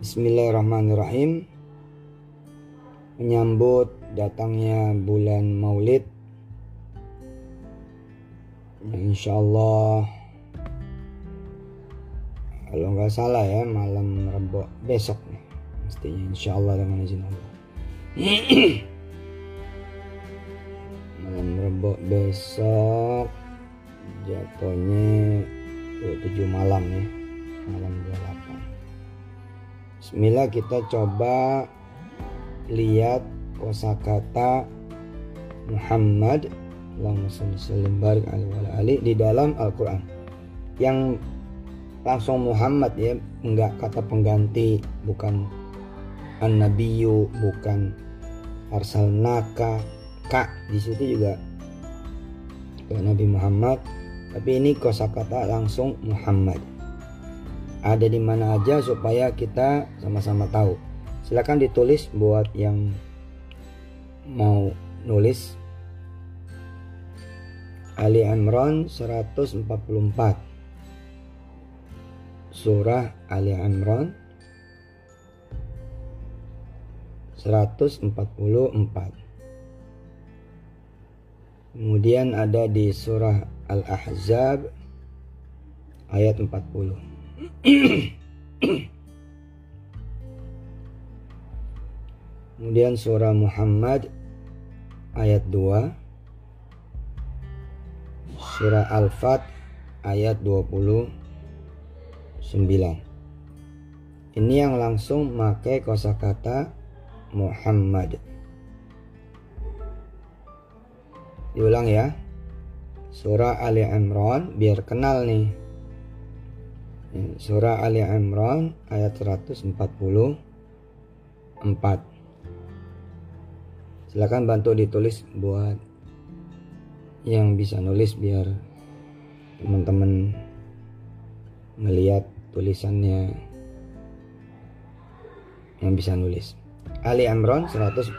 Bismillahirrahmanirrahim. Menyambut datangnya bulan maulid. Insya Allah Kalau nggak salah ya malam rebo besok nih Mestinya insya Allah dengan izin Allah. Malam rebo besok Jatuhnya 27 malam ya Malam 28 Bismillah kita coba lihat kosakata Muhammad. Allahumma ali di dalam Al-Quran. Yang langsung Muhammad ya enggak kata pengganti bukan an-nabiyyu bukan arsalnaka. Kak di situ juga Nabi Muhammad. Tapi ini kosakata langsung Muhammad ada di mana aja supaya kita sama-sama tahu. Silahkan ditulis buat yang mau nulis. Ali Imran 144 Surah Ali Imran 144 Kemudian ada di surah Al-Ahzab ayat 40 Kemudian surah Muhammad ayat 2 Surah Al-Fat ayat 29 Ini yang langsung pakai kosakata Muhammad. Diulang ya. Surah Ali Imran biar kenal nih Surah Ali Imran ayat 144 Silakan bantu ditulis buat yang bisa nulis biar teman-teman melihat tulisannya yang bisa nulis. Ali Imran 144.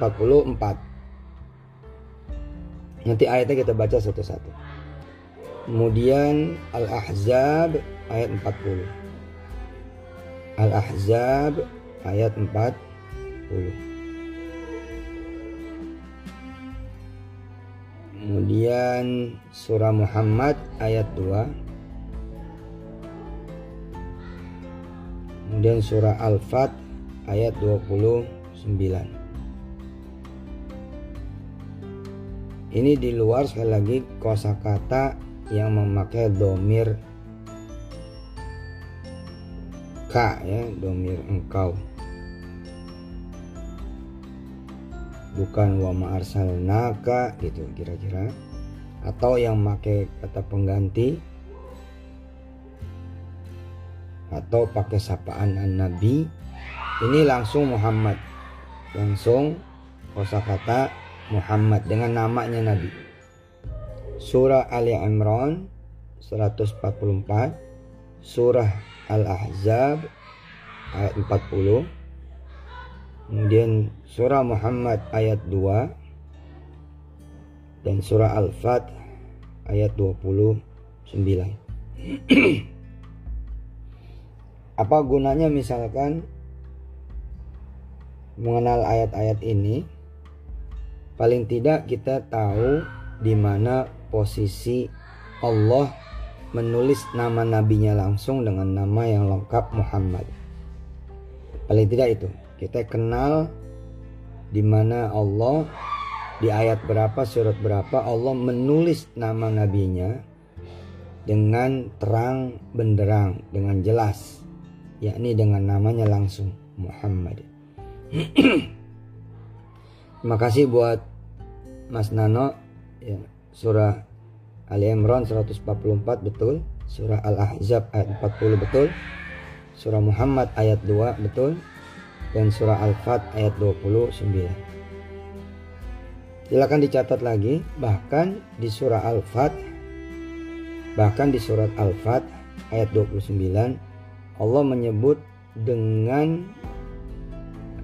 Nanti ayatnya kita baca satu-satu. Kemudian Al-Ahzab ayat 40. Al-Ahzab ayat 40. Kemudian surah Muhammad ayat 2. Kemudian surah Al-Fat ayat 29. Ini di luar sekali lagi kosakata yang memakai domir k ya, domir engkau. bukan wa ma'arsalnaka gitu kira-kira. Atau yang pakai kata pengganti. Atau pakai sapaan an-nabi. Ini langsung Muhammad. Langsung kosakata Muhammad dengan namanya nabi surah Ali Imran 144 surah Al-Ahzab ayat 40 Kemudian surah Muhammad ayat 2 dan surah Al-Fat ayat 29. Apa gunanya misalkan mengenal ayat-ayat ini? Paling tidak kita tahu di mana posisi Allah menulis nama nabinya langsung dengan nama yang lengkap Muhammad. Paling tidak itu kita kenal di mana Allah di ayat berapa surat berapa Allah menulis nama nabinya dengan terang benderang dengan jelas yakni dengan namanya langsung Muhammad Terima kasih buat Mas Nano ya, surah Ali Imran 144 betul surah Al-Ahzab ayat 40 betul surah Muhammad ayat 2 betul dan surah Al-Fat ayat 29. Silakan dicatat lagi, bahkan di surah Al-Fat bahkan di surat Al-Fat ayat 29 Allah menyebut dengan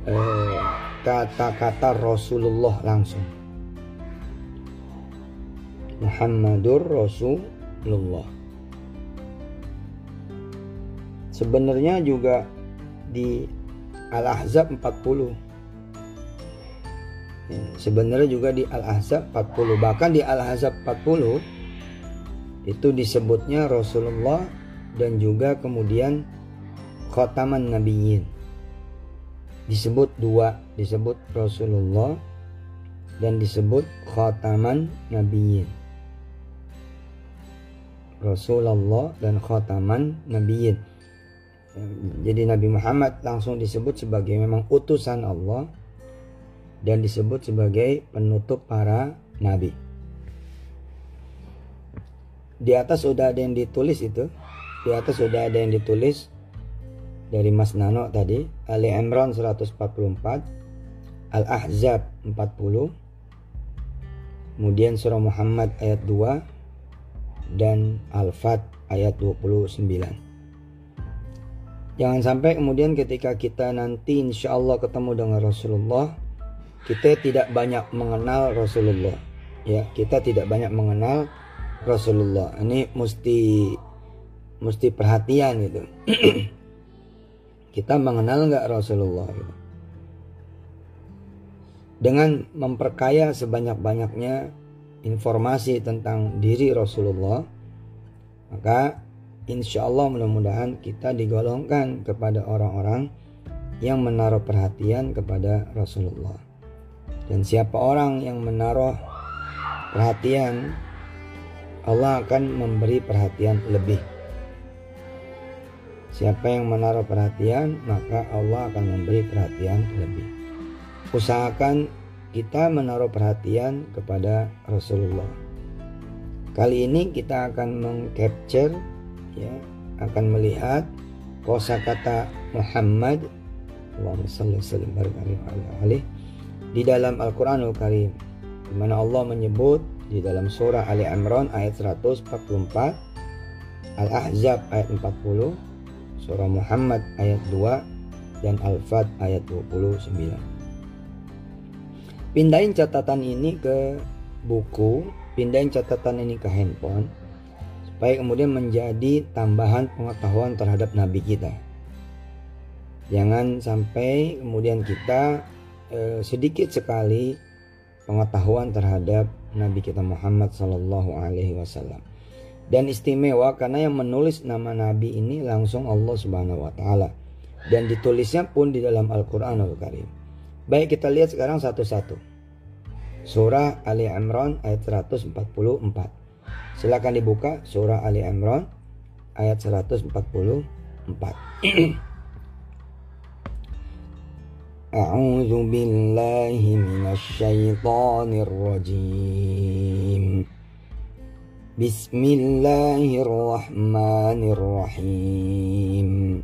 eh, kata-kata eh, Rasulullah langsung. Muhammadur Rasulullah. Sebenarnya juga di Al-Ahzab 40 ya, sebenarnya juga di Al-Ahzab 40 bahkan di Al-Ahzab 40 itu disebutnya Rasulullah dan juga kemudian khotaman nabiyyin. Disebut dua disebut Rasulullah dan disebut khotaman nabiyyin Rasulullah dan khotaman nabiyyin jadi Nabi Muhammad langsung disebut sebagai memang utusan Allah dan disebut sebagai penutup para nabi. Di atas sudah ada yang ditulis itu. Di atas sudah ada yang ditulis dari Mas Nano tadi. Ali Imran 144. Al-Ahzab 40. Kemudian surah Muhammad ayat 2 dan Al-Fat ayat 29. Jangan sampai kemudian ketika kita nanti insya Allah ketemu dengan Rasulullah, kita tidak banyak mengenal Rasulullah. Ya, kita tidak banyak mengenal Rasulullah. Ini mesti mesti perhatian gitu. kita mengenal nggak Rasulullah gitu. Dengan memperkaya sebanyak-banyaknya informasi tentang diri Rasulullah, maka insya Allah mudah-mudahan kita digolongkan kepada orang-orang yang menaruh perhatian kepada Rasulullah. Dan siapa orang yang menaruh perhatian, Allah akan memberi perhatian lebih. Siapa yang menaruh perhatian, maka Allah akan memberi perhatian lebih. Usahakan kita menaruh perhatian kepada Rasulullah. Kali ini kita akan mengcapture ya akan melihat kosakata Muhammad di dalam Al-Qur'anul Karim di mana Allah menyebut di dalam surah Ali Imran ayat 144 Al-Ahzab ayat 40 surah Muhammad ayat 2 dan Al-Fat ayat 29 pindahin catatan ini ke buku pindahin catatan ini ke handphone supaya kemudian menjadi tambahan pengetahuan terhadap nabi kita. Jangan sampai kemudian kita eh, sedikit sekali pengetahuan terhadap nabi kita Muhammad Sallallahu Alaihi Wasallam. Dan istimewa karena yang menulis nama nabi ini langsung Allah Subhanahu Wa Taala dan ditulisnya pun di dalam Al-Quranul Karim. Baik kita lihat sekarang satu-satu. Surah Ali Imran ayat 144. Silakan dibuka surah Ali Imran ayat 144. A'udzu billahi minasyaitonir rajim. Bismillahirrahmanirrahim.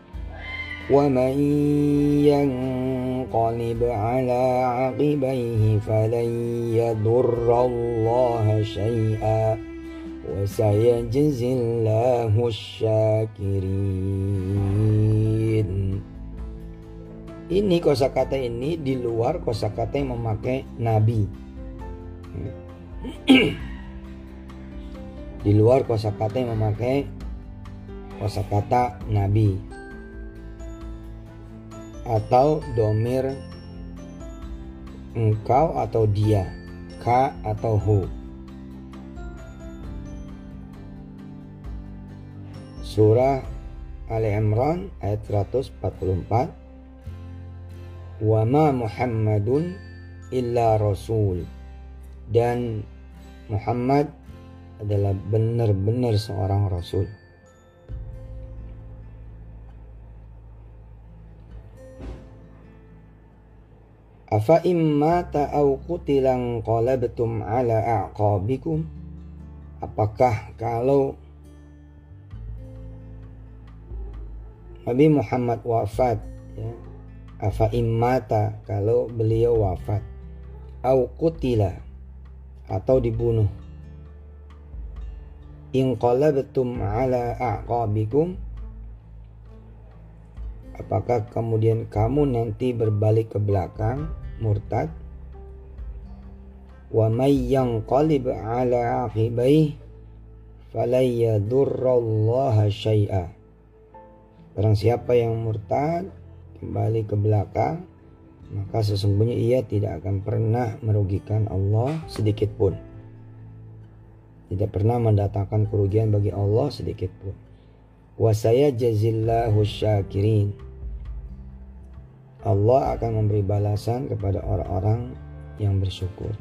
ومن ينقلب على عقبيه فلن يضر الله شيئا وسيجزي الله الشاكرين ini kosakata ini di luar kosakata yang memakai nabi di luar kosakata yang memakai kosakata nabi atau domir engkau atau dia ka atau hu. Surah Ali Imran ayat 144 wa ma Muhammadun illa rasul. Dan Muhammad adalah benar-benar seorang rasul Afa imma ta'au qutilang qalabtum ala a'qabikum? Apakah kalau Nabi Muhammad wafat ya, afa immata kalau beliau wafat au kutila atau dibunuh? In qalabtum ala a'qabikum? Apakah kemudian kamu nanti berbalik ke belakang murtad wa may yanqalib ala aqibai falan yadurrallaha syai'a barang siapa yang murtad kembali ke belakang maka sesungguhnya ia tidak akan pernah merugikan Allah sedikit pun tidak pernah mendatangkan kerugian bagi Allah sedikit pun. Wasaya jazillahu syakirin. Allah akan memberi balasan kepada orang-orang yang bersyukur.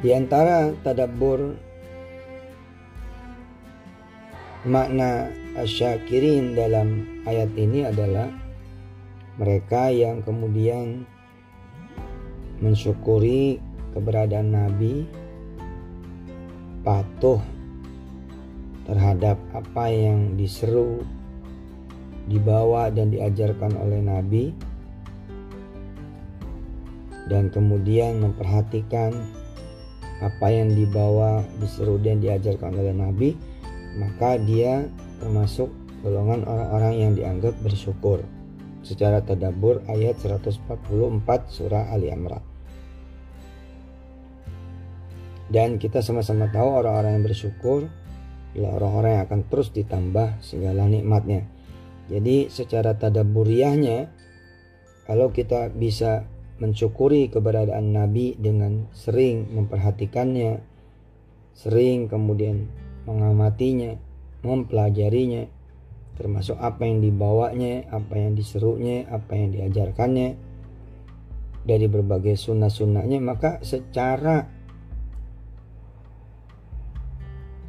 Di antara tadabbur makna asyakirin dalam ayat ini adalah mereka yang kemudian mensyukuri keberadaan Nabi patuh terhadap apa yang diseru, dibawa dan diajarkan oleh Nabi dan kemudian memperhatikan apa yang dibawa, diseru dan diajarkan oleh Nabi, maka dia termasuk golongan orang-orang yang dianggap bersyukur. Secara tadabur ayat 144 surah Ali Imran. Dan kita sama-sama tahu orang-orang yang bersyukur adalah orang-orang yang akan terus ditambah segala nikmatnya. Jadi secara tadaburiahnya kalau kita bisa mensyukuri keberadaan Nabi dengan sering memperhatikannya, sering kemudian mengamatinya, mempelajarinya, termasuk apa yang dibawanya, apa yang diserunya, apa yang diajarkannya dari berbagai sunnah-sunnahnya, maka secara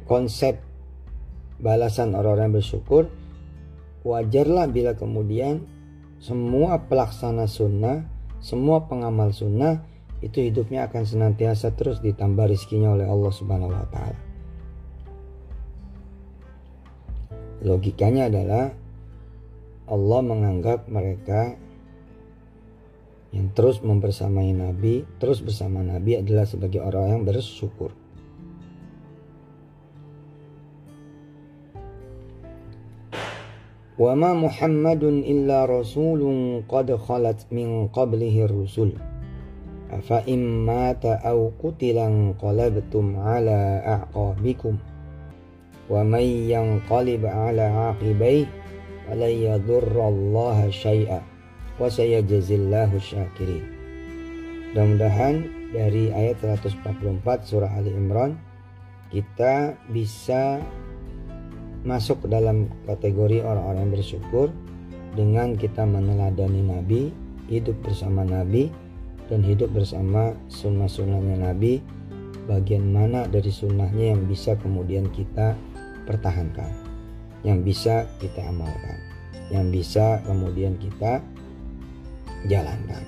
konsep balasan orang-orang bersyukur wajarlah bila kemudian semua pelaksana sunnah semua pengamal sunnah itu hidupnya akan senantiasa terus ditambah rizkinya oleh Allah subhanahu wa ta'ala logikanya adalah Allah menganggap mereka yang terus membersamai Nabi, terus bersama Nabi adalah sebagai orang yang bersyukur. وَمَا مُحَمَّدٌ إِلَّا رَسُولٌ قَدْ خَلَتْ مِنْ قَبْلِهِ الرُّسُلُ أَفَإِنْ مَاتَ أَوْ قُتِلَ انقَلَبْتُمْ عَلَى أَعْقَابِكُمْ وَمَنْ يَنْقَلِبْ عَلَى عَقِبَيْهِ فَلَنْ يَضُرَّ اللَّهَ شَيْئًا وَسَيَجْزِي اللَّهُ الشَّاكِرِينَ Mudah-mudahan dari ayat 144 surah Ali Imran kita bisa masuk dalam kategori orang-orang bersyukur dengan kita meneladani Nabi, hidup bersama Nabi, dan hidup bersama sunnah-sunnahnya Nabi, bagian mana dari sunnahnya yang bisa kemudian kita pertahankan, yang bisa kita amalkan, yang bisa kemudian kita jalankan.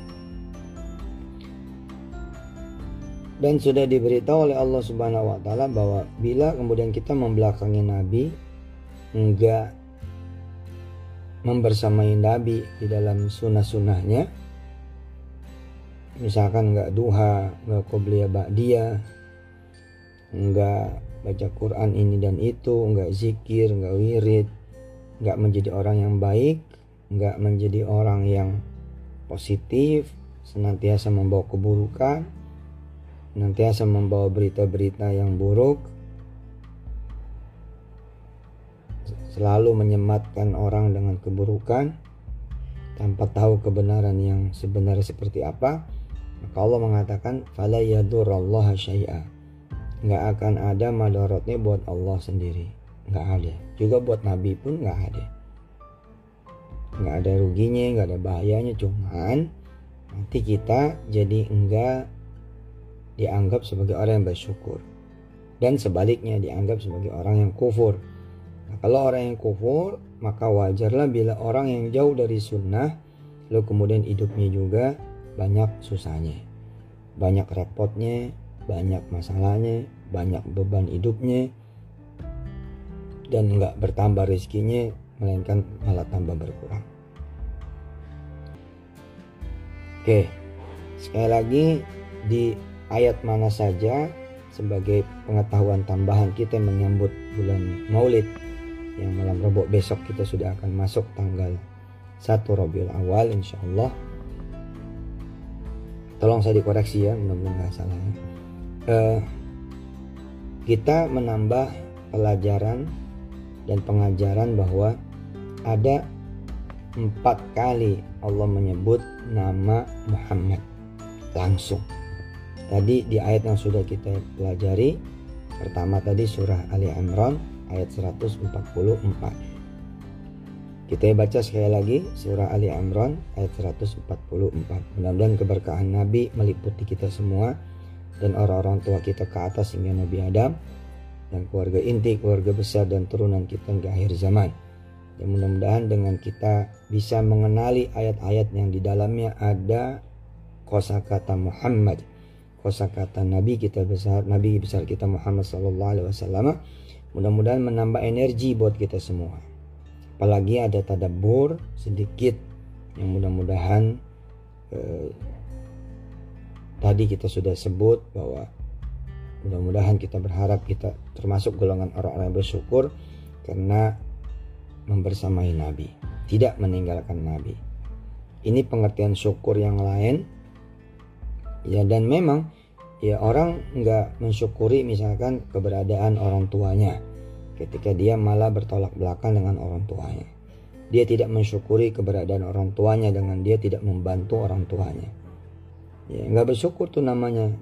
Dan sudah diberitahu oleh Allah Subhanahu wa taala bahwa bila kemudian kita membelakangi nabi enggak membersamai Nabi di dalam sunnah-sunnahnya. Misalkan enggak duha enggak qobliyah ba'diyah enggak baca Quran ini dan itu enggak zikir enggak wirid enggak menjadi orang yang baik enggak menjadi orang yang positif senantiasa membawa keburukan senantiasa membawa berita-berita yang buruk selalu menyematkan orang dengan keburukan tanpa tahu kebenaran yang sebenarnya seperti apa maka Allah mengatakan fala yadurallah syai'a. Nggak akan ada madaratnya buat Allah sendiri. Nggak ada. Juga buat Nabi pun nggak ada. Nggak ada ruginya nggak ada bahayanya. Cuman nanti kita jadi enggak dianggap sebagai orang yang bersyukur. Dan sebaliknya dianggap sebagai orang yang kufur Nah, kalau orang yang kufur, maka wajarlah bila orang yang jauh dari sunnah, lalu kemudian hidupnya juga banyak susahnya, banyak repotnya, banyak masalahnya, banyak beban hidupnya, dan nggak bertambah rezekinya, melainkan malah tambah berkurang. Oke, sekali lagi di ayat mana saja sebagai pengetahuan tambahan kita menyambut bulan Maulid yang malam Rabu besok kita sudah akan masuk tanggal 1 Rabiul Awal insya Allah tolong saya dikoreksi ya mudah-mudahan nggak salah ya. Uh, kita menambah pelajaran dan pengajaran bahwa ada empat kali Allah menyebut nama Muhammad langsung. Tadi di ayat yang sudah kita pelajari, pertama tadi surah Ali Imran ayat 144. Kita baca sekali lagi surah Ali Imran ayat 144. Mudah-mudahan keberkahan Nabi meliputi kita semua dan orang-orang tua kita ke atas hingga Nabi Adam dan keluarga inti, keluarga besar dan turunan kita hingga akhir zaman. Dan mudah-mudahan dengan kita bisa mengenali ayat-ayat yang di dalamnya ada kosakata Muhammad, kosakata Nabi kita besar, Nabi besar kita Muhammad Sallallahu Alaihi Wasallam. Mudah-mudahan menambah energi buat kita semua. Apalagi ada tadabur sedikit yang mudah-mudahan eh, tadi kita sudah sebut bahwa mudah-mudahan kita berharap kita termasuk golongan orang-orang yang bersyukur karena membersamai Nabi, tidak meninggalkan Nabi. Ini pengertian syukur yang lain. Ya dan memang ya orang nggak mensyukuri misalkan keberadaan orang tuanya ketika dia malah bertolak belakang dengan orang tuanya. Dia tidak mensyukuri keberadaan orang tuanya dengan dia tidak membantu orang tuanya. Ya nggak bersyukur tuh namanya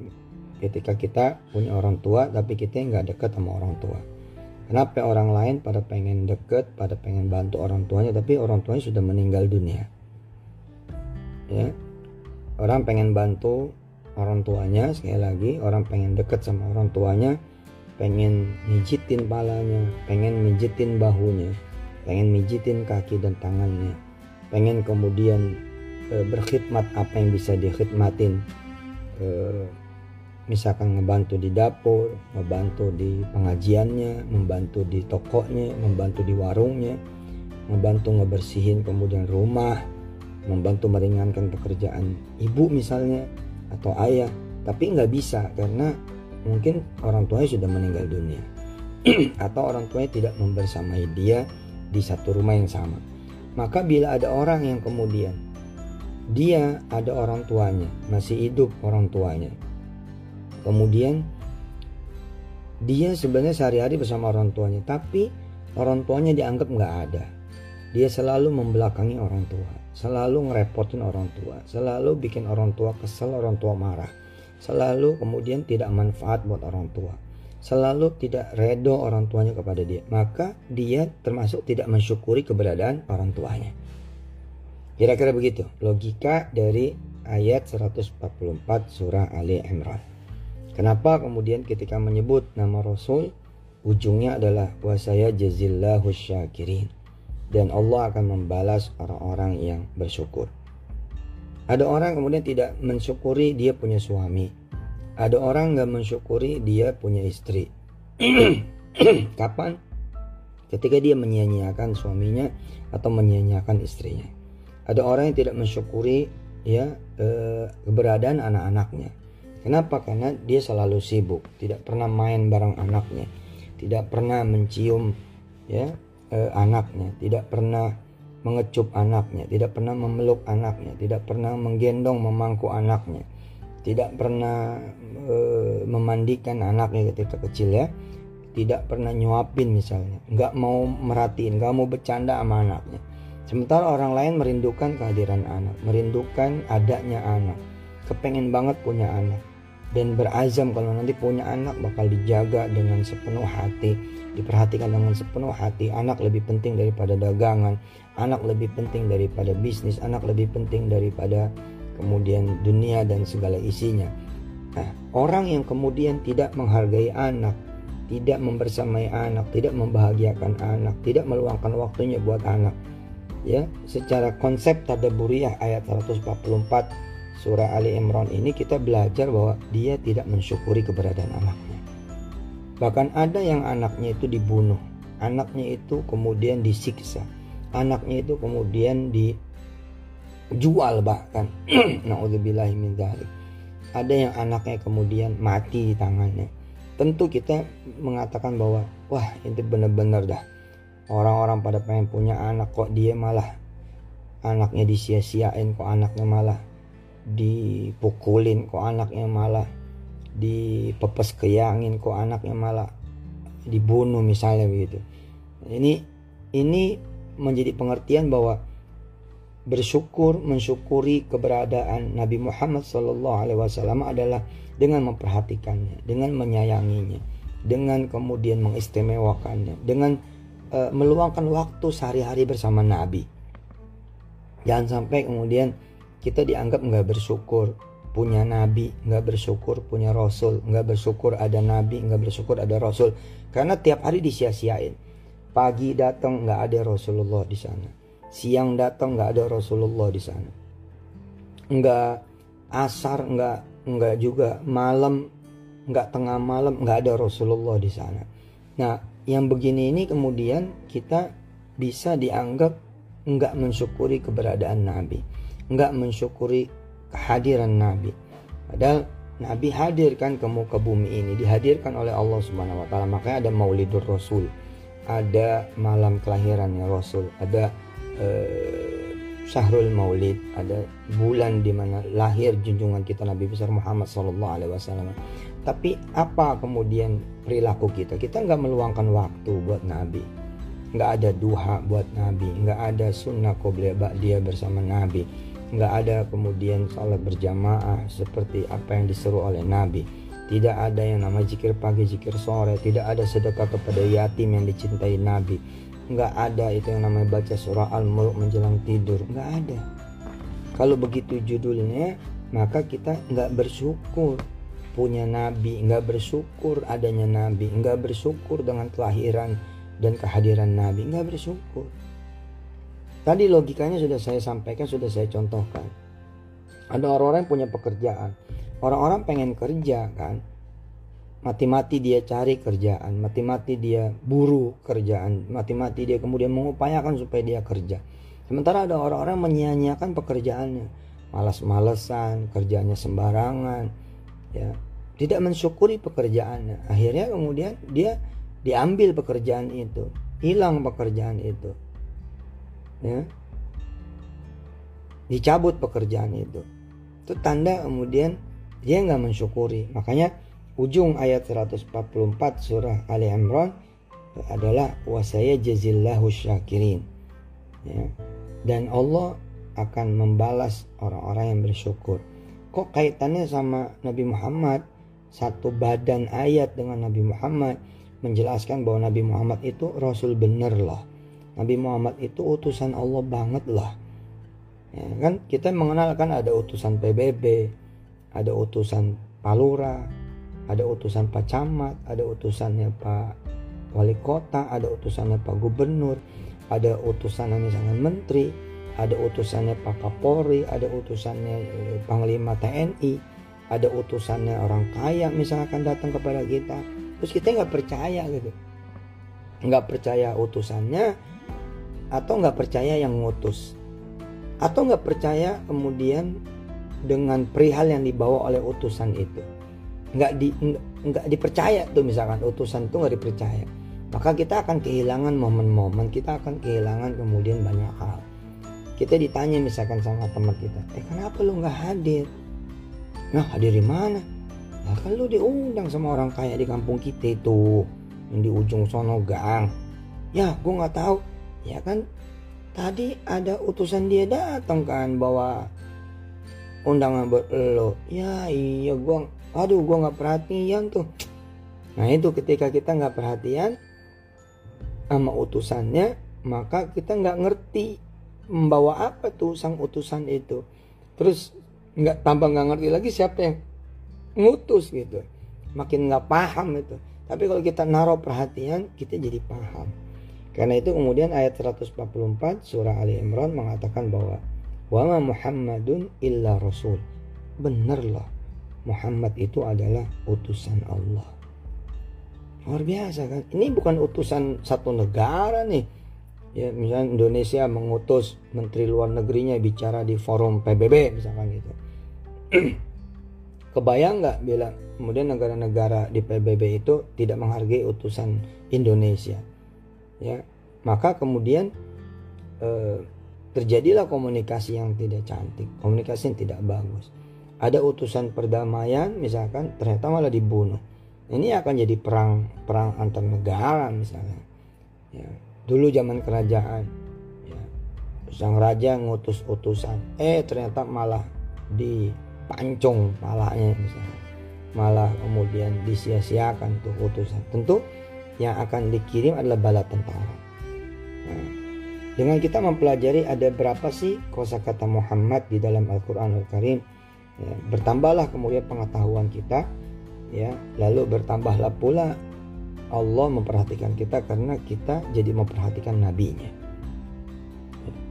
ketika kita punya orang tua tapi kita nggak dekat sama orang tua. Kenapa orang lain pada pengen deket, pada pengen bantu orang tuanya, tapi orang tuanya sudah meninggal dunia. Ya, orang pengen bantu orang tuanya sekali lagi, orang pengen deket sama orang tuanya, pengen mijitin palanya, pengen mijitin bahunya, pengen mijitin kaki dan tangannya, pengen kemudian e, berkhidmat apa yang bisa dikhidmatin. E, misalkan ngebantu di dapur, membantu di pengajiannya, membantu di tokonya, membantu di warungnya, membantu ngebersihin kemudian rumah, membantu meringankan pekerjaan ibu misalnya atau ayah, tapi nggak bisa karena mungkin orang tuanya sudah meninggal dunia. Atau orang tuanya tidak membersamai dia di satu rumah yang sama. Maka bila ada orang yang kemudian dia ada orang tuanya, masih hidup orang tuanya, kemudian dia sebenarnya sehari-hari bersama orang tuanya tapi orang tuanya dianggap nggak ada. Dia selalu membelakangi orang tua selalu ngerepotin orang tua. Selalu bikin orang tua kesel orang tua marah. Selalu kemudian tidak manfaat buat orang tua. Selalu tidak redo orang tuanya kepada dia. Maka dia termasuk tidak mensyukuri keberadaan orang tuanya. Kira-kira begitu. Logika dari ayat 144 surah Ali Imran. Kenapa kemudian ketika menyebut nama Rasul ujungnya adalah saya jazillahu syakirin dan Allah akan membalas orang-orang yang bersyukur. Ada orang kemudian tidak mensyukuri dia punya suami. Ada orang nggak mensyukuri dia punya istri. Kapan? Ketika dia menyia-nyiakan suaminya atau menyia-nyiakan istrinya. Ada orang yang tidak mensyukuri ya eh, keberadaan anak-anaknya Kenapa? Karena dia selalu sibuk, tidak pernah main bareng anaknya, tidak pernah mencium ya eh, anaknya, tidak pernah mengecup anaknya, tidak pernah memeluk anaknya, tidak pernah menggendong memangku anaknya, tidak pernah eh, memandikan anaknya ketika kecil ya, tidak pernah nyuapin misalnya, nggak mau merhatiin, nggak mau bercanda sama anaknya. Sementara orang lain merindukan kehadiran anak, merindukan adanya anak, kepengen banget punya anak dan berazam kalau nanti punya anak bakal dijaga dengan sepenuh hati. Diperhatikan dengan sepenuh hati. Anak lebih penting daripada dagangan. Anak lebih penting daripada bisnis. Anak lebih penting daripada kemudian dunia dan segala isinya. Nah orang yang kemudian tidak menghargai anak tidak membersamai anak tidak membahagiakan anak tidak meluangkan waktunya buat anak ya secara konsep tadaburiah ayat 144 surah Ali Imran ini kita belajar bahwa dia tidak mensyukuri keberadaan anaknya. Bahkan ada yang anaknya itu dibunuh, anaknya itu kemudian disiksa, anaknya itu kemudian di jual bahkan. Naudzubillahi min ada yang anaknya kemudian mati di tangannya. Tentu kita mengatakan bahwa wah itu benar-benar dah. Orang-orang pada pengen punya anak kok dia malah anaknya disia-siain kok anaknya malah dipukulin kok anaknya malah dipepes keyangin kok anaknya malah dibunuh misalnya begitu ini ini menjadi pengertian bahwa bersyukur mensyukuri keberadaan Nabi Muhammad Sallallahu Alaihi Wasallam adalah dengan memperhatikannya, dengan menyayanginya, dengan kemudian mengistimewakannya, dengan uh, meluangkan waktu sehari-hari bersama Nabi. Jangan sampai kemudian kita dianggap nggak bersyukur punya Nabi, nggak bersyukur punya Rasul, nggak bersyukur ada Nabi, nggak bersyukur ada Rasul, karena tiap hari disia-siain. Pagi datang nggak ada Rasulullah di sana. Siang datang nggak ada Rasulullah di sana. Nggak asar nggak nggak juga malam nggak tengah malam nggak ada Rasulullah di sana. Nah yang begini ini kemudian kita bisa dianggap nggak mensyukuri keberadaan Nabi nggak mensyukuri kehadiran Nabi. Padahal Nabi hadir kan ke muka bumi ini dihadirkan oleh Allah Subhanahu wa taala. Makanya ada Maulidur Rasul ada malam kelahirannya Rasul ada eh, Syahrul Maulid ada bulan di mana lahir junjungan kita Nabi besar Muhammad Sallallahu Alaihi Wasallam. Tapi apa kemudian perilaku kita? Kita nggak meluangkan waktu buat Nabi, nggak ada duha buat Nabi, nggak ada sunnah qobliyah dia bersama Nabi, nggak ada kemudian salat berjamaah seperti apa yang disuruh oleh Nabi. Tidak ada yang nama zikir pagi, zikir sore, tidak ada sedekah kepada yatim yang dicintai Nabi. Nggak ada itu yang namanya baca surah al-mulk menjelang tidur. Nggak ada. Kalau begitu judulnya maka kita nggak bersyukur punya nabi. Nggak bersyukur adanya nabi. Nggak bersyukur dengan kelahiran dan kehadiran nabi. Nggak bersyukur tadi logikanya sudah saya sampaikan sudah saya contohkan. Ada orang-orang yang punya pekerjaan. Orang-orang pengen kerja kan? Mati-mati dia cari kerjaan, mati-mati dia buru kerjaan, mati-mati dia kemudian mengupayakan supaya dia kerja. Sementara ada orang-orang menyia-nyiakan pekerjaannya, malas-malesan, kerjanya sembarangan, ya, tidak mensyukuri pekerjaannya. Akhirnya kemudian dia diambil pekerjaan itu, hilang pekerjaan itu, ya, dicabut pekerjaan itu. Itu tanda kemudian dia nggak mensyukuri. Makanya ujung ayat 144 surah Ali Imran adalah wasaya jazillahu syakirin ya. dan Allah akan membalas orang-orang yang bersyukur kok kaitannya sama Nabi Muhammad satu badan ayat dengan Nabi Muhammad menjelaskan bahwa Nabi Muhammad itu rasul bener loh Nabi Muhammad itu utusan Allah banget loh ya, kan kita mengenalkan ada utusan PBB ada utusan Palura ada utusan Pak Camat, ada utusannya Pak Wali Kota, ada utusannya Pak Gubernur, ada utusannya misalnya Menteri, ada utusannya Pak Kapolri, ada utusannya eh, Panglima TNI, ada utusannya orang kaya misalkan datang kepada kita, terus kita nggak percaya gitu, nggak percaya utusannya, atau nggak percaya yang ngutus, atau nggak percaya kemudian dengan perihal yang dibawa oleh utusan itu? Nggak di nggak dipercaya tuh misalkan utusan itu nggak dipercaya. Maka kita akan kehilangan momen-momen kita akan kehilangan kemudian banyak hal. Kita ditanya misalkan sama teman kita eh kenapa lu nggak hadir? Nah hadir di mana? Nah kan lu diundang sama orang kaya di kampung kita itu yang di ujung sono gang. Ya gue nggak tahu ya kan? Tadi ada utusan dia datang kan bawa undangan buat lo. Ya iya gue aduh gue nggak perhatian tuh. Nah itu ketika kita nggak perhatian sama utusannya maka kita nggak ngerti membawa apa tuh sang utusan itu. Terus nggak tambah nggak ngerti lagi siapa yang ngutus gitu. Makin nggak paham itu. Tapi kalau kita naruh perhatian kita jadi paham karena itu kemudian ayat 144 surah Ali Imran mengatakan bahwa wa Muhammadun illa rasul bener loh Muhammad itu adalah utusan Allah. Luar biasa kan? Ini bukan utusan satu negara nih. ya misalnya Indonesia mengutus menteri luar negerinya bicara di forum PBB misalkan gitu kebayang nggak bila kemudian negara-negara di PBB itu tidak menghargai utusan Indonesia ya. Maka kemudian eh, terjadilah komunikasi yang tidak cantik komunikasi yang tidak bagus. Ada utusan perdamaian misalkan ternyata malah dibunuh. Ini akan jadi perang perang antar negara misalnya. Ya. Dulu zaman kerajaan ya, sang raja ngutus utusan eh ternyata malah dipancung malahnya misalnya. Malah kemudian disia-siakan tuh utusan. Tentu yang akan dikirim adalah bala tentara nah, dengan kita mempelajari ada berapa sih kosakata Muhammad di dalam Al-Quran Al-Karim ya, bertambahlah kemudian pengetahuan kita ya lalu bertambahlah pula Allah memperhatikan kita karena kita jadi memperhatikan nabinya.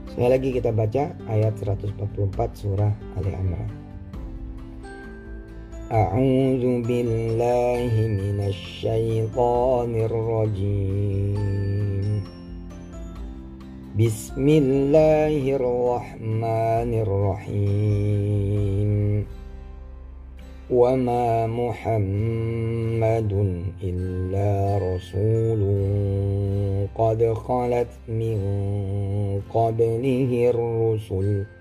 Sekali lagi kita baca ayat 144 surah Ali Imran. آه. أعوذ بالله من الشيطان الرجيم. بسم الله الرحمن الرحيم. وما محمد إلا رسول قد خلت من قبله الرسل.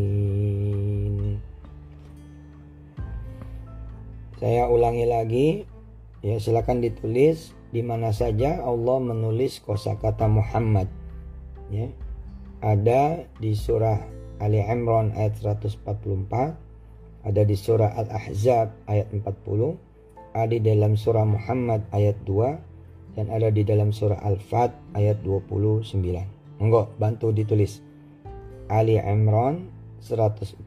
Saya ulangi lagi ya silakan ditulis di mana saja Allah menulis kosakata Muhammad ya ada di surah Ali Imran ayat 144, ada di surah Al-Ahzab ayat 40, ada di dalam surah Muhammad ayat 2, dan ada di dalam surah Al-Fat ayat 29. Monggo bantu ditulis. Ali Imran 144,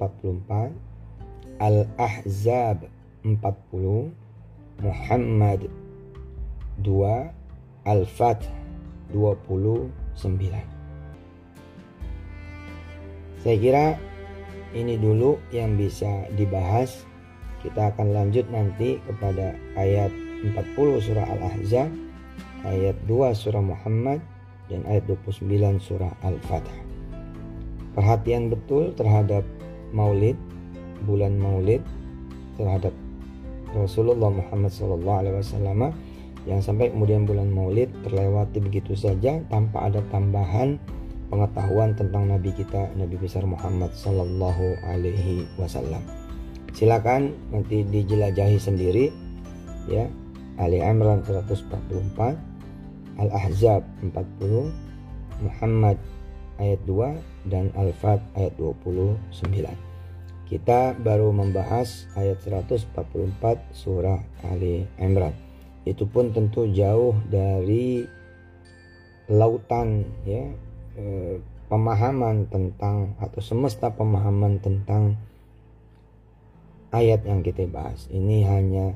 Al-Ahzab 40, Muhammad 2, Al-Fat 29. Saya kira ini dulu yang bisa dibahas. Kita akan lanjut nanti kepada ayat 40 surah Al-Ahzab, ayat 2 surah Muhammad, dan ayat 29 surah Al-Fatah. Perhatian betul terhadap maulid, bulan maulid, terhadap Rasulullah Muhammad SAW yang sampai kemudian bulan maulid terlewati begitu saja tanpa ada tambahan pengetahuan tentang Nabi kita Nabi besar Muhammad Sallallahu Alaihi Wasallam. Silakan nanti dijelajahi sendiri ya Ali Imran 144 Al-Ahzab 40 Muhammad ayat 2 dan Al-Fat ayat 29 kita baru membahas ayat 144 surah Ali Imran. Itu pun tentu jauh dari lautan ya Eh, pemahaman tentang atau semesta pemahaman tentang ayat yang kita bahas. Ini hanya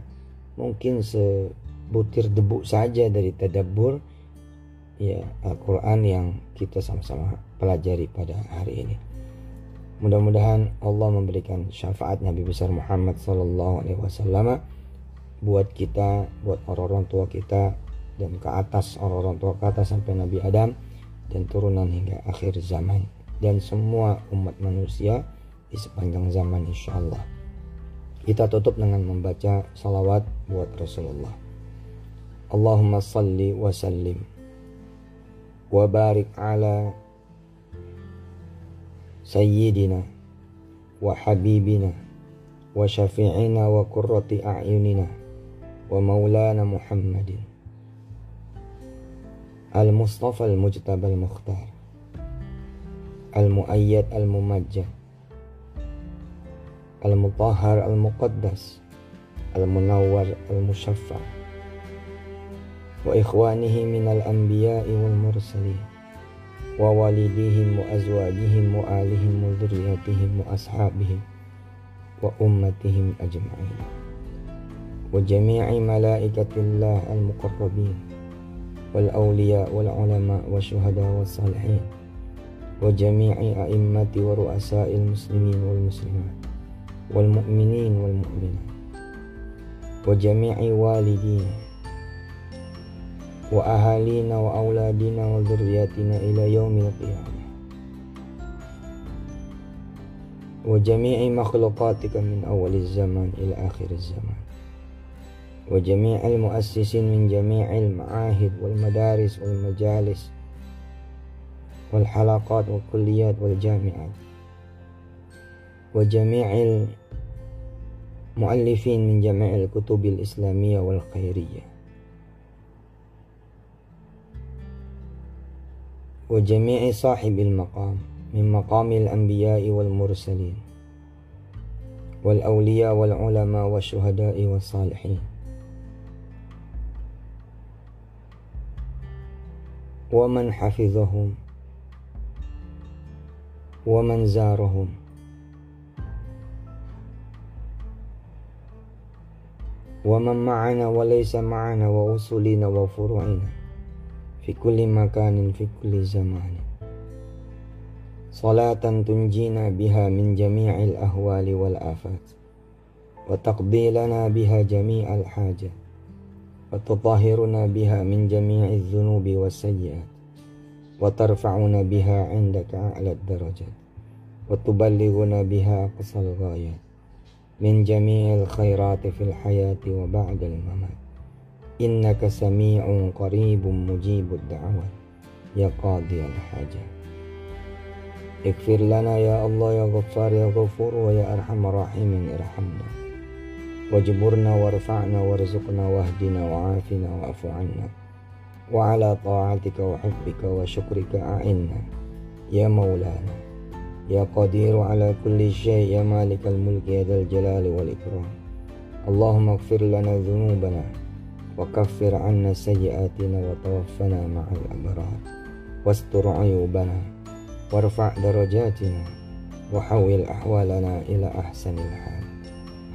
mungkin sebutir debu saja dari tadabbur ya Al-Quran yang kita sama-sama pelajari pada hari ini mudah-mudahan Allah memberikan syafaat Nabi besar Muhammad Sallallahu Alaihi Wasallam buat kita buat orang-orang tua kita dan ke atas orang-orang tua ke atas sampai Nabi Adam dan turunan hingga akhir zaman. Dan semua umat manusia di sepanjang zaman insya Allah kita tutup dengan membaca salawat buat Rasulullah. Allahumma salli wa sallim wa barik ala سيدنا وحبيبنا وشفيعنا وقرة أعيننا ومولانا محمد المصطفى المجتبى المختار المؤيد الممجد المطهر المقدس المنور المشفع وإخوانه من الأنبياء والمرسلين ووالديهم وأزواجهم وآلهم وذرياتهم وأصحابهم وأمتهم أجمعين وجميع ملائكة الله المقربين والأولياء والعلماء والشهداء والصالحين وجميع أئمة ورؤساء المسلمين والمسلمات والمؤمنين والمؤمنات وجميع والدينا وأهالينا وأولادنا وذرياتنا إلى يوم القيامة. وجميع مخلوقاتك من أول الزمان إلى آخر الزمان. وجميع المؤسسين من جميع المعاهد والمدارس والمجالس والحلقات والكليات والجامعات. وجميع المؤلفين من جميع الكتب الإسلامية والخيرية. وجميع صاحب المقام من مقام الأنبياء والمرسلين والأولياء والعلماء والشهداء والصالحين. ومن حفظهم ومن زارهم. ومن معنا وليس معنا وأصولنا وفروعنا. في كل مكان في كل زمان. صلاة تنجينا بها من جميع الأهوال والآفات وتقضي لنا بها جميع الحاجات وتطهرنا بها من جميع الذنوب والسيئات وترفعنا بها عندك أعلى الدرجات وتبلغنا بها أقصى الغايات من جميع الخيرات في الحياة وبعد الممات. إنك سميع قريب مجيب الدعوات يا قاضي الحاجات اغفر لنا يا الله يا غفار يا غفور ويا أرحم الراحمين ارحمنا. واجبرنا وارفعنا وارزقنا واهدنا وعافنا واعف عنا. وعلى طاعتك وحبك وشكرك أعنا. يا مولانا يا قدير على كل شيء يا مالك الملك يا ذا الجلال والإكرام. اللهم اغفر لنا ذنوبنا. وكفر عنا سيئاتنا وتوفنا مع الأبرار. واستر عيوبنا وارفع درجاتنا وحول أحوالنا إلى أحسن الحال.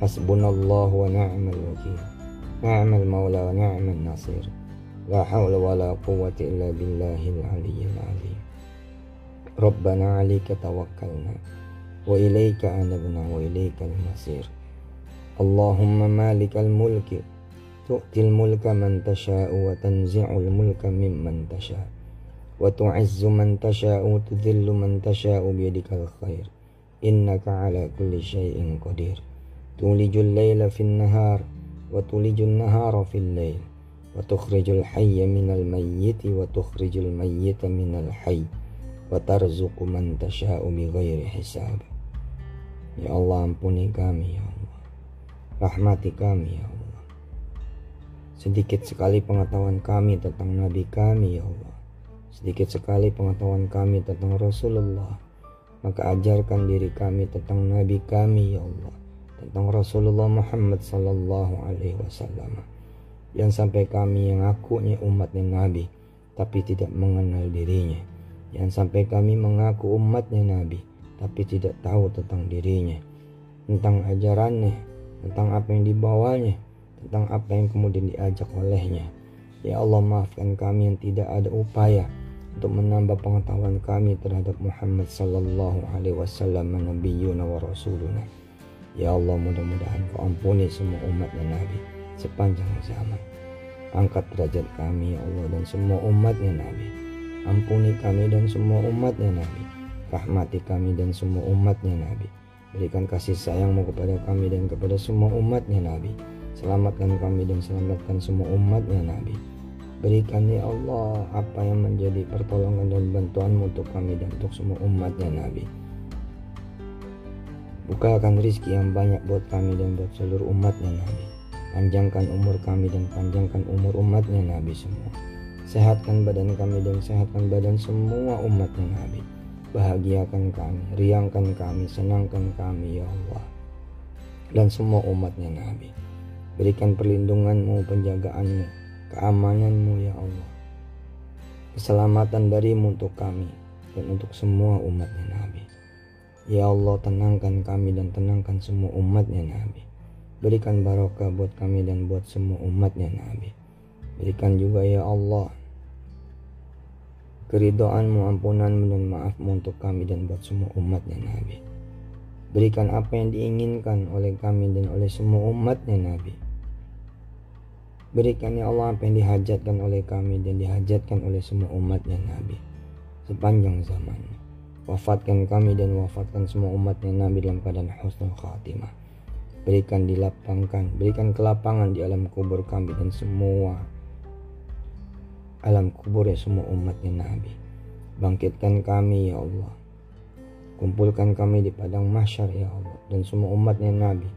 حسبنا الله ونعم الوكيل. نعم المولى ونعم النصير لا حول ولا قوة إلا بالله العلي العظيم. ربنا عليك توكلنا وإليك أنبنا وإليك المصير. اللهم مالك الملك تؤتي الملك من تشاء وتنزع الملك ممن تشاء وتعز من تشاء وتذل من تشاء بيدك الخير إنك على كل شيء قدير تولج الليل في النهار وتولج النهار في الليل وتخرج الحي من الميت وتخرج الميت من الحي وترزق من تشاء بغير حساب Ya Allah ampuni kami ya Allah Rahmati kami ya Allah Sedikit sekali pengetahuan kami tentang Nabi kami ya Allah. Sedikit sekali pengetahuan kami tentang Rasulullah. Maka ajarkan diri kami tentang Nabi kami ya Allah. Tentang Rasulullah Muhammad Sallallahu Alaihi Wasallam. Yang sampai kami yang akunya umatnya Nabi tapi tidak mengenal dirinya. Yang sampai kami mengaku umatnya Nabi tapi tidak tahu tentang dirinya. Tentang ajarannya tentang apa yang dibawanya tentang apa yang kemudian diajak olehnya ya Allah maafkan kami yang tidak ada upaya untuk menambah pengetahuan kami terhadap Muhammad sallallahu alaihi wasallam nabiyuna wa rasuluna ya Allah mudah-mudahan kau ampuni semua umatnya Nabi sepanjang zaman. Angkat derajat kami ya Allah dan semua umatnya Nabi. Ampuni kami dan semua umatnya Nabi. Rahmati kami dan semua umatnya Nabi. Berikan kasih sayangmu kepada kami dan kepada semua umatnya Nabi. Selamatkan kami dan selamatkan semua umatnya Nabi. Berikan ya Allah apa yang menjadi pertolongan dan bantuanmu untuk kami dan untuk semua umatnya Nabi. Bukakan rizki yang banyak buat kami dan buat seluruh umatnya Nabi. Panjangkan umur kami dan panjangkan umur umatnya Nabi semua. Sehatkan badan kami dan sehatkan badan semua umatnya Nabi. Bahagiakan kami, riangkan kami, senangkan kami ya Allah. Dan semua umatnya Nabi. Berikan perlindunganmu, penjagaanmu, keamananmu ya Allah. Keselamatan darimu untuk kami dan untuk semua umatnya Nabi. Ya Allah tenangkan kami dan tenangkan semua umatnya Nabi. Berikan barokah buat kami dan buat semua umatnya Nabi. Berikan juga ya Allah keridoanmu, ampunanmu dan maafmu untuk kami dan buat semua umatnya Nabi. Berikan apa yang diinginkan oleh kami dan oleh semua umatnya Nabi. Berikan ya Allah apa yang dihajatkan oleh kami dan dihajatkan oleh semua umatnya Nabi. Sepanjang zaman. Wafatkan kami dan wafatkan semua umatnya Nabi dalam keadaan husnul khatimah. Berikan dilapangkan, berikan kelapangan di alam kubur kami dan semua alam kubur ya semua umatnya Nabi. Bangkitkan kami ya Allah. Kumpulkan kami di padang mahsyar ya Allah dan semua umatnya Nabi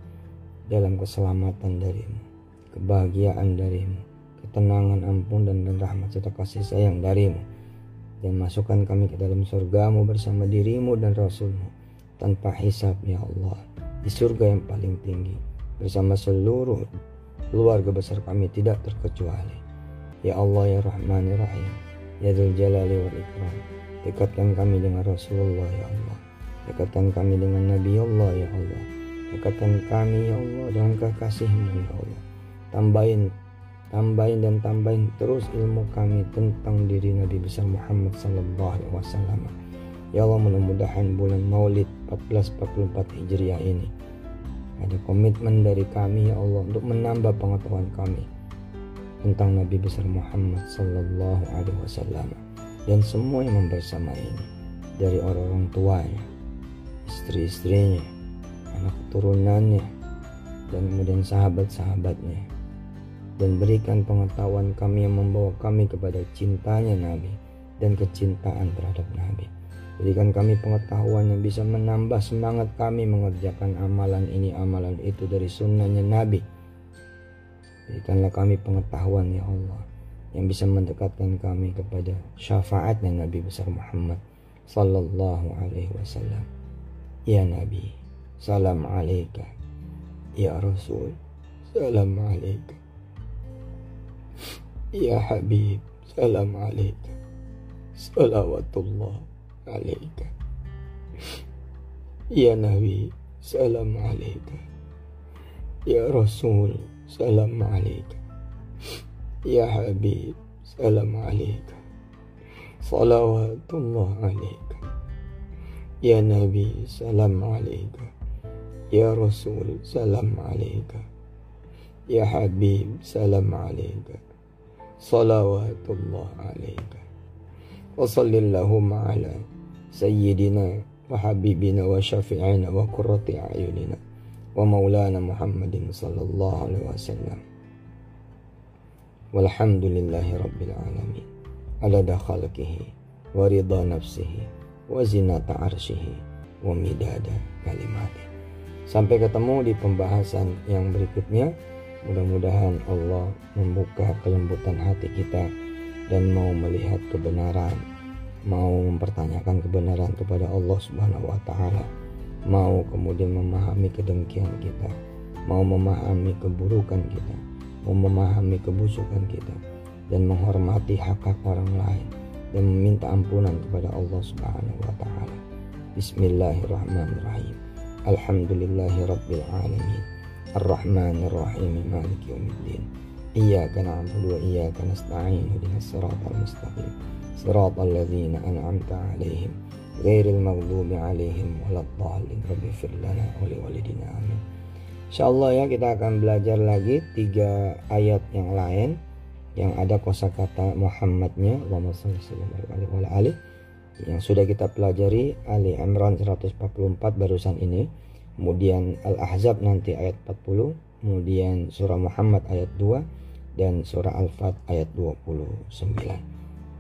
dalam keselamatan darimu, kebahagiaan darimu, ketenangan ampun dan rahmat serta kasih sayang darimu. Dan masukkan kami ke dalam surgamu bersama dirimu dan rasulmu tanpa hisab ya Allah di surga yang paling tinggi. Bersama seluruh keluarga besar kami tidak terkecuali. Ya Allah ya Rahman ya Rahim ya Dzul Jalali wal Ikram dekatkan kami dengan Rasulullah ya Allah. Dekatkan kami dengan Nabi Allah ya Allah. Dekatkan kami ya Allah dengan kekasihmu ya Allah tambahin tambahin dan tambahin terus ilmu kami tentang diri Nabi besar Muhammad sallallahu alaihi wasallam. Ya Allah mudah-mudahan bulan Maulid 1444 Hijriah ini ada komitmen dari kami ya Allah untuk menambah pengetahuan kami tentang Nabi besar Muhammad sallallahu alaihi wasallam dan semua yang membersama ini dari orang-orang tuanya, istri-istrinya, anak keturunannya, dan kemudian sahabat-sahabatnya dan berikan pengetahuan kami yang membawa kami kepada cintanya Nabi dan kecintaan terhadap Nabi. Berikan kami pengetahuan yang bisa menambah semangat kami mengerjakan amalan ini, amalan itu dari sunnahnya Nabi. Berikanlah kami pengetahuan ya Allah yang bisa mendekatkan kami kepada syafaatnya Nabi besar Muhammad sallallahu alaihi wasallam. Ya Nabi, salam alaika. Ya Rasul, salam alaika. يا حبيب سلام عليك. صلوات الله عليك. يا نبي سلام عليك. يا رسول سلام عليك. يا حبيب سلام عليك. صلوات الله عليك. يا نبي سلام عليك. يا رسول سلام عليك. يا حبيب سلام عليك. salawatullah alaika. Wa sallillahumma ala sayyidina wa habibina wa syafi'ina wa qurrati ayunina wa maulana muhammadin sallallahu alaihi wasallam. Walhamdulillahi rabbil alamin. Adada khalqihi wa ridha nafsihi wa zinata wa midada sampai ketemu di pembahasan yang berikutnya. Mudah-mudahan Allah membuka kelembutan hati kita dan mau melihat kebenaran, mau mempertanyakan kebenaran kepada Allah Subhanahu wa taala, mau kemudian memahami kedengkian kita, mau memahami keburukan kita, mau memahami kebusukan kita dan menghormati hak-hak orang lain dan meminta ampunan kepada Allah Subhanahu wa taala. Bismillahirrahmanirrahim. Alhamdulillahirabbil alamin. Ar-Rahman Ar-Rahim Malik Yawmiddin. Iyaka na'budu wa iyaka nasta'in Ihdinas siratal mustaqim siratal ladzina an'amta 'alaihim ghairil maghdubi 'alaihim waladdallin. Rabbi fir lana wa liwalidina amin. Insyaallah ya kita akan belajar lagi tiga ayat yang lain yang ada kosakata Muhammadnya Allahumma shalli alaihi wa alihi yang sudah kita pelajari Ali Imran 144 barusan ini kemudian Al-Ahzab nanti ayat 40 kemudian surah Muhammad ayat 2 dan surah Al-Fat ayat 29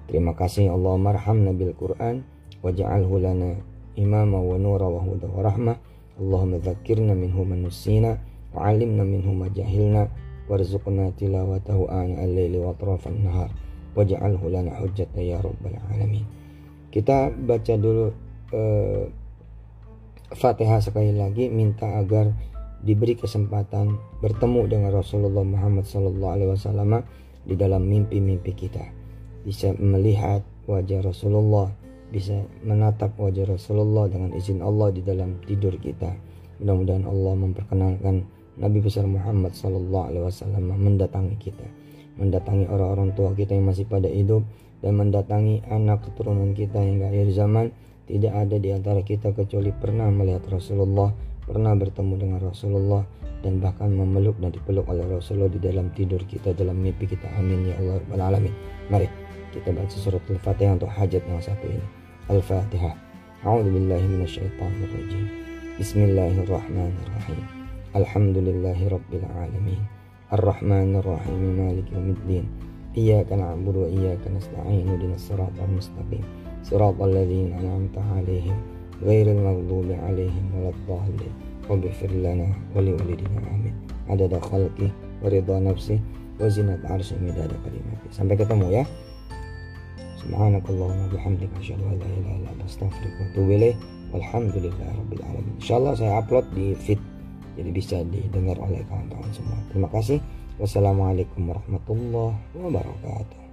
terima kasih. Allah marham nabil Quran waja'alhu lana imama wa nura wa huda wa rahmah. Allahumma dzakirna minhu man nusina wa 'allimna minhu ma jahilna warzuqna tilawatahu ana al-laili wa atrafan nahar waj'alhu lana hujjatan ya rabbal alamin. Kita baca dulu uh, Fatihah sekali lagi minta agar diberi kesempatan bertemu dengan Rasulullah Muhammad SAW di dalam mimpi-mimpi kita bisa melihat wajah Rasulullah bisa menatap wajah Rasulullah dengan izin Allah di dalam tidur kita. Mudah-mudahan Allah memperkenalkan Nabi besar Muhammad Wasallam mendatangi kita, mendatangi orang-orang tua kita yang masih pada hidup dan mendatangi anak keturunan kita hingga akhir zaman. Tidak ada di antara kita kecuali pernah melihat Rasulullah, pernah bertemu dengan Rasulullah dan bahkan memeluk dan dipeluk oleh Rasulullah di dalam tidur kita, dalam mimpi kita. Amin ya Allah Alamin. Mari kita baca surat Al-Fatihah untuk hajat yang satu ini. Al-Fatihah. A'udzu billahi minasyaitonir rajim. Bismillahirrahmanirrahim. Alhamdulillahi rabbil alamin. Ar-Rahmanir Maliki yaumiddin. Iyyaka na'budu wa iyyaka nasta'in. Ihdinas siratal mustaqim. Amin. Adada khalqi wa ridha nafsi wa zinat 'arsy midada kalimati. Sampai ketemu ya. Insyaallah saya upload di feed jadi bisa didengar oleh kawan-kawan semua. Terima kasih. Wassalamualaikum warahmatullahi wabarakatuh.